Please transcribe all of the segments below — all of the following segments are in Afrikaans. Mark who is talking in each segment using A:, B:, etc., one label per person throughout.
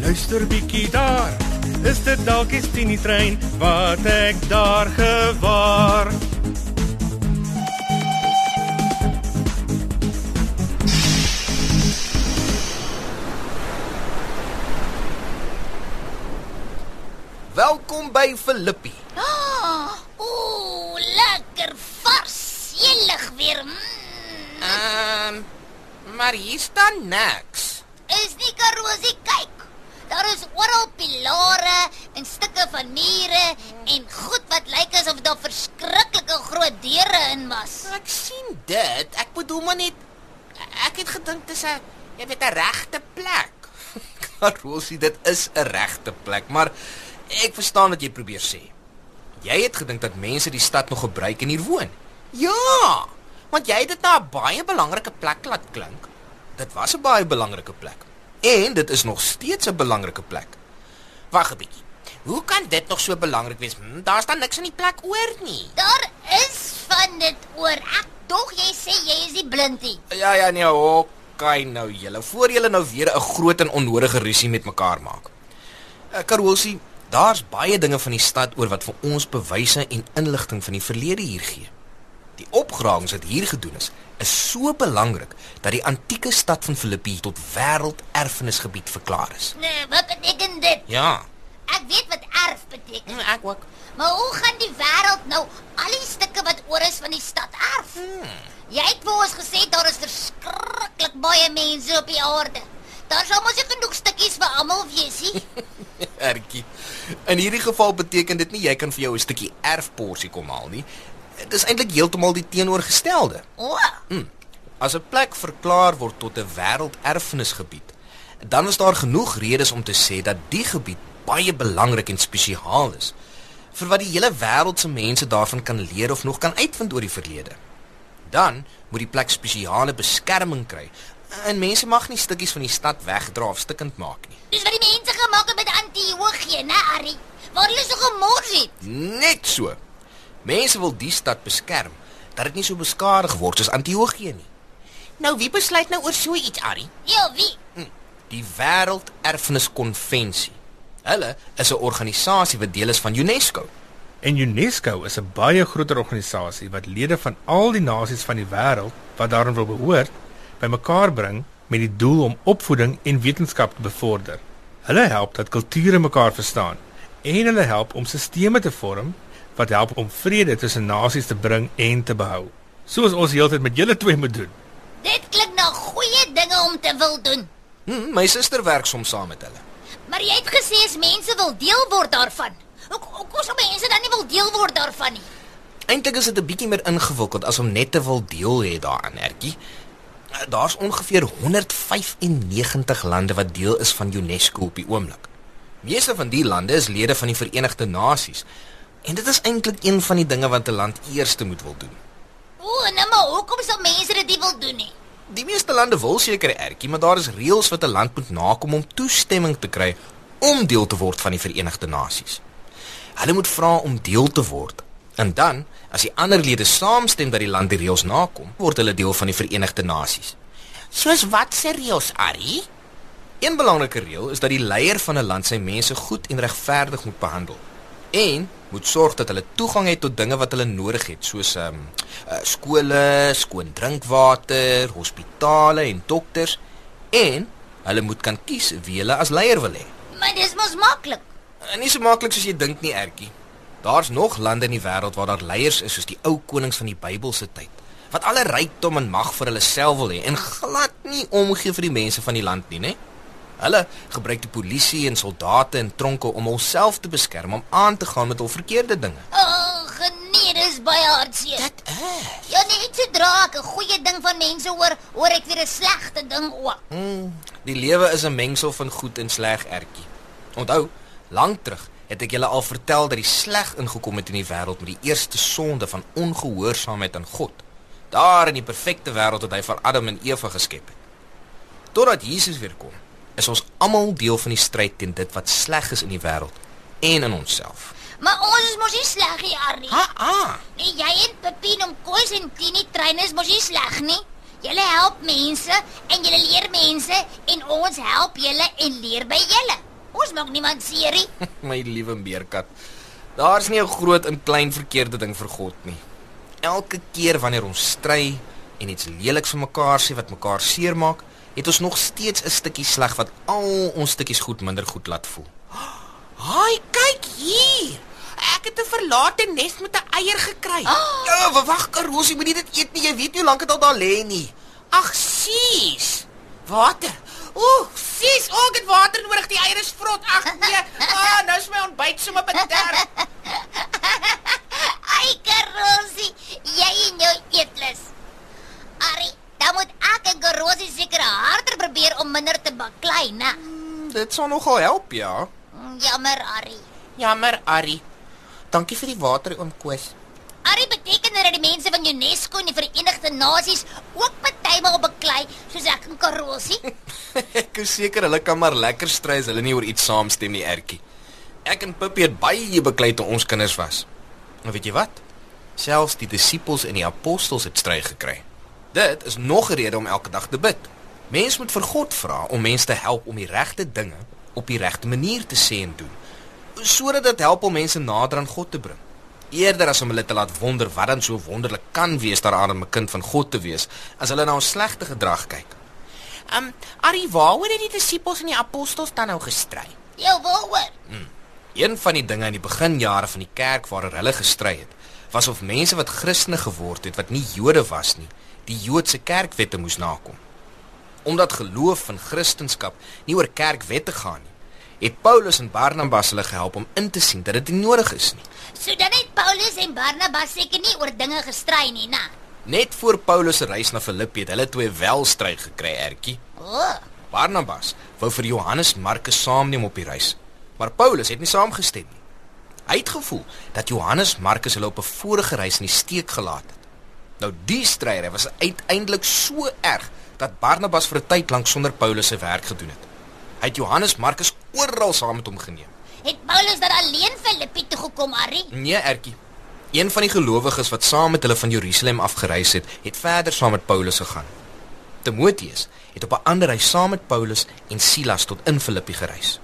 A: luister bietjie daar. Is dit dalk die Tini trein wat ek daar gewaar?
B: Welkom by Filippi.
C: Ah, Ooh, lekker vars. Jellig weer. Mm.
B: Ehm, um, maar hier staan niks.
C: Is nie karosie kyk. Daar is oral pilare en stukke van mure en goed wat lyk asof daar verskriklike groot deure in was.
B: Ek sien dit. Ek bedoel maar net ek het gedink dis 'n jy weet 'n regte plek. Karosie, dit is 'n regte plek, maar ek verstaan wat jy probeer sê. Jy het gedink dat mense die stad nog gebruik en hier woon. Ja, want jy het dit na 'n baie belangrike plek laat klink. Dit was 'n baie belangrike plek. En dit is nog steeds 'n belangrike plek. Wag 'n bietjie. Hoe kan dit nog so belangrik wees? Hm, daar staan niks in die plek oor nie.
C: Daar is van dit oor. Ek dog jy sê jy is die blindie.
B: Ja ja nee, okay nou julle. Voor julle nou weer 'n groot en onnodige rusie met mekaar maak. Uh, Karosie, daar's baie dinge van die stad oor wat vir ons bewyse en inligting van die verlede hier gee. Die opgrawings wat hier gedoen is, is so belangrik dat die antieke stad van Filippi tot wêrelderfenisgebied verklaar is.
C: Nee, wat beteken dit?
B: Ja,
C: Ek weet wat erf beteken.
B: hm, ek ook.
C: Maar hoe gaan die wêreld nou al die stukke wat oor is van die stad erf?
B: Hmm.
C: Jy het vir ons gesê daar is verskriklik baie mense op die aarde. Daar sal mos genoeg stukkies vir almal wees nie.
B: Ertjie. In hierdie geval beteken dit nie jy kan vir jou 'n stukkie erfporsie kom haal nie. Dit is eintlik heeltemal die teenoorgestelde.
C: O,
B: As 'n plek verklaar word tot 'n wêrelderfenisgebied, dan is daar genoeg redes om te sê dat die gebied baie belangrik en spesiaal is vir wat die hele wêreld se mense daarvan kan leer of nog kan uitvind oor die verlede. Dan moet die plek spesiale beskerming kry. En mense mag nie stukkies van die stad wegdra of stikkend maak nie.
C: dis wat die mense gemaak het met antiochie, né, Ari? Waar hulle so gemors het.
B: Net so. Mense wil die stad beskerm dat dit nie so beskadig word soos Antiochië nie. Nou wie besluit nou oor so iets, Ari?
C: Ja, wie?
B: Die Wêrelderfeniskonvensie. Hulle is 'n organisasie wat deel is van UNESCO.
A: En UNESCO is 'n baie groter organisasie wat lede van al die nasies van die wêreld wat daarin wil behoort, bymekaar bring met die doel om opvoeding en wetenskap te bevorder. Hulle help dat kulture mekaar verstaan en hulle help om stelsels te vorm wat help om vrede tussen nasies te bring en te behou. Soos ons heeltyd met julle twee moet doen.
C: Dit klink na goeie dinge om te wil doen.
B: Hm, my suster werk soms saam met hulle.
C: Maar jy het gesê as mense wil deel word daarvan. Hoe hoe kom sou mense dan nie wil deel word daarvan nie?
B: Eintlik is dit 'n bietjie meer ingewikkeld as om net te wil deel hê daaraan, Ertjie. Daar's ongeveer 195 lande wat deel is van UNESCO op die oomblik. Meeste van die lande is lede van die Verenigde Nasies. En dit is eintlik een van die dinge wat 'n land eerste moet wil doen.
C: O, nou maar hoekom sal mense dit nie wil doen nie?
B: Die meeste lande wil seker ertjie, maar daar is reëls wat 'n land moet nakom om toestemming te kry om deel te word van die Verenigde Nasies. Hulle moet vra om deel te word. En dan, as die ander lede saamstem dat die land die reëls nakom, word hulle deel van die Verenigde Nasies. Soos wat se reëls, Ari? Een belangrike reël is dat die leier van 'n land sy mense goed en regverdig moet behandel en moet sorg dat hulle toegang het tot dinge wat hulle nodig het soos ehm um, uh, skole, skoon drinkwater, hospitale en dokters en hulle moet kan kies wie hulle as leier wil hê.
C: Maar dis mos maklik.
B: En nie so maklik soos jy dink nie, Ertjie. Daar's nog lande in die wêreld waar daar leiers is soos die ou konings van die Bybelse tyd wat alle rykdom en mag vir hulle self wil hê en glad nie omgee vir die mense van die land nie, né? Hulle gebruik die polisie en soldate en tronke om hulself te beskerm om aan te gaan met hul verkeerde dinge.
C: Ag, nee, dis baie hartseer.
B: Dit is.
C: Ja, net sodra ek 'n goeie ding van mense hoor, hoor ek weer 'n slegte ding ook.
B: Hmm, die lewe is 'n mengsel van goed en sleg, ertjie. Onthou, lank terug het ek julle al vertel dat die sleg ingekom het in die wêreld met die eerste sonde van ongehoorsaamheid aan God. Daar in die perfekte wêreld wat hy vir Adam en Eva geskep het. Totdat Jesus weer kom, is ons almal deel van die stryd teen dit wat sleg is in die wêreld en in onsself.
C: Maar ons is mos nie sleg nie, Arnie.
B: Ha, ah.
C: Nee, jy en Pepin om koes en Tini trein is mos nie sleg nie. Julle help mense en julle leer mense en ons help julle en leer by julle. Ons maak niemand seer nie.
B: My liewe meerkat. Daar's nie 'n groot en klein verkeerde ding vir God nie. Elke keer wanneer ons stry en iets leliks vir mekaar sê wat mekaar seermaak, het ons nog steeds 'n stukkie sleg wat al ons stukkies goed minder goed laat voel.
D: Haai, kyk hier. Ek het 'n verlate nes met 'n eier gekry.
C: Oh.
B: Ja, wa- wag, Karos, jy moet nie dit eet nie. Jy weet nie hoe lank dit al daar lê nie.
D: Ag, sies. Water. Ooh, sies, oh, ek het water nodig. Die eier is vrot. Ag nee. Ah, nou is my ontbyt sommer bederf.
C: Ai, Karosi, jy en jou eetlus. Arnie, dan moet ek en Karosi seker om minder te baklei, né?
B: Dit sal nogal help, ja.
C: Jammer, Arnie.
D: Jammer, Ari. Dankie vir die water, oom Koos.
C: Arnie beteken dat die mense van UNESCO en die Verenigde Nasies ook partymal beklei soos ek en Karosi.
B: Ek is seker hulle kan maar lekker stry as hulle nie oor iets saamstem nie, Ertjie. Ek en Pippi het baie beklei toe ons kinders was. En weet jy wat? Selfs die disippels en die apostels het stry gekry. Dit is nog 'n rede om elke dag te bid. Mens moet vir God vra om mense te help om die regte dinge op die regte manier te sê en doen. Sodat dit help om mense nader aan God te bring. Eerder as om hulle te laat wonder wat dan so wonderlik kan wees daaraan om 'n kind van God te wees, as hulle na ons slegte gedrag kyk.
D: Ehm, um, Ari, waaroor het die disippels en die apostels dan nou gestry?
C: Jou waaroor?
B: Een van die dinge in die beginjare van die kerk waaroor hulle gestry het, was of mense wat Christene geword het wat nie Jode was nie, die Joodse kerkwette moes nakom. Omdat geloof van Christendom nie oor kerkwette gaan nie, het Paulus en Barnabas hulle gehelp om in te sien dat dit nie nodig is nie.
C: So dan het Paulus en Barnabas seker nie oor dinge gestry nie, né?
B: Net voor Paulus se reis na Filippi het hulle twee wel stry gekry, Ertjie.
C: O, oh,
B: Barnabas wou vir Johannes Markus saamneem op die reis, maar Paulus het nie saamgestem nie. Hy het gevoel dat Johannes Markus hulle op 'n vorige reis in die steek gelaat het. Nou die stryery was uiteindelik so erg dat Barnabas vir 'n tyd lank sonder Paulus se werk gedoen het. Hy het Johannes Markus oral saam met hom geneem.
C: het Paulus dan alleen Filippi toe gekom, Arnie?
B: Nee, Ertjie. Een van die gelowiges wat saam met hulle van Jerusalem af gereis het, het verder saam met Paulus gegaan. Timoteus het op 'n ander reis saam met Paulus en Silas tot in Filippi gereis.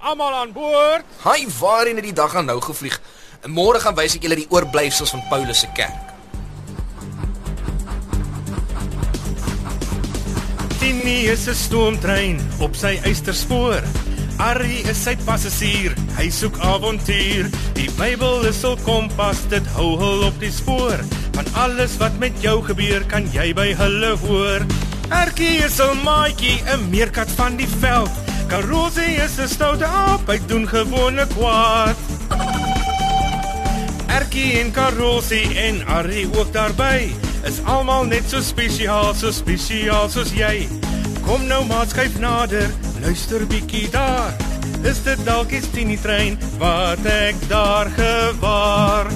A: Almal aan boord.
B: Hy waarheen het die dag aan nou gevlieg. Môre gaan wys ek julle die oorblyfsels van Paulus se kerk.
A: Tini is 'n stoomtrein op sy eysterspoor. Arrie is sy passasier, hy soek avontuur. Die Bybel is hul kompas, dit hou hul op die spoor. Van alles wat met jou gebeur, kan jy by hulle hoor. Erkie is 'n maatjie, 'n meerkat van die veld. Karosie is 'n stoute aap, hy doen gewone kwaad. Erkie en Karosie en Arrie ook daarby is almal net so spesiaal, so spesiaal soos jy. Kom nou maat skuif nader, luister bietjie daar. Is dit dalk iets in die trein wat ek daar gewaar?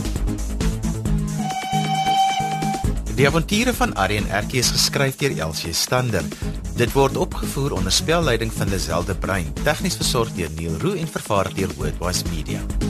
E: Die avonture van Arrie en Erkie is geskryf deur Elsie Stander. Dit word opgevoer onder spelleiding van Lazelle de Bruin, tegnies versorg deur Neil Roo en vervaar deur Worldwide Media.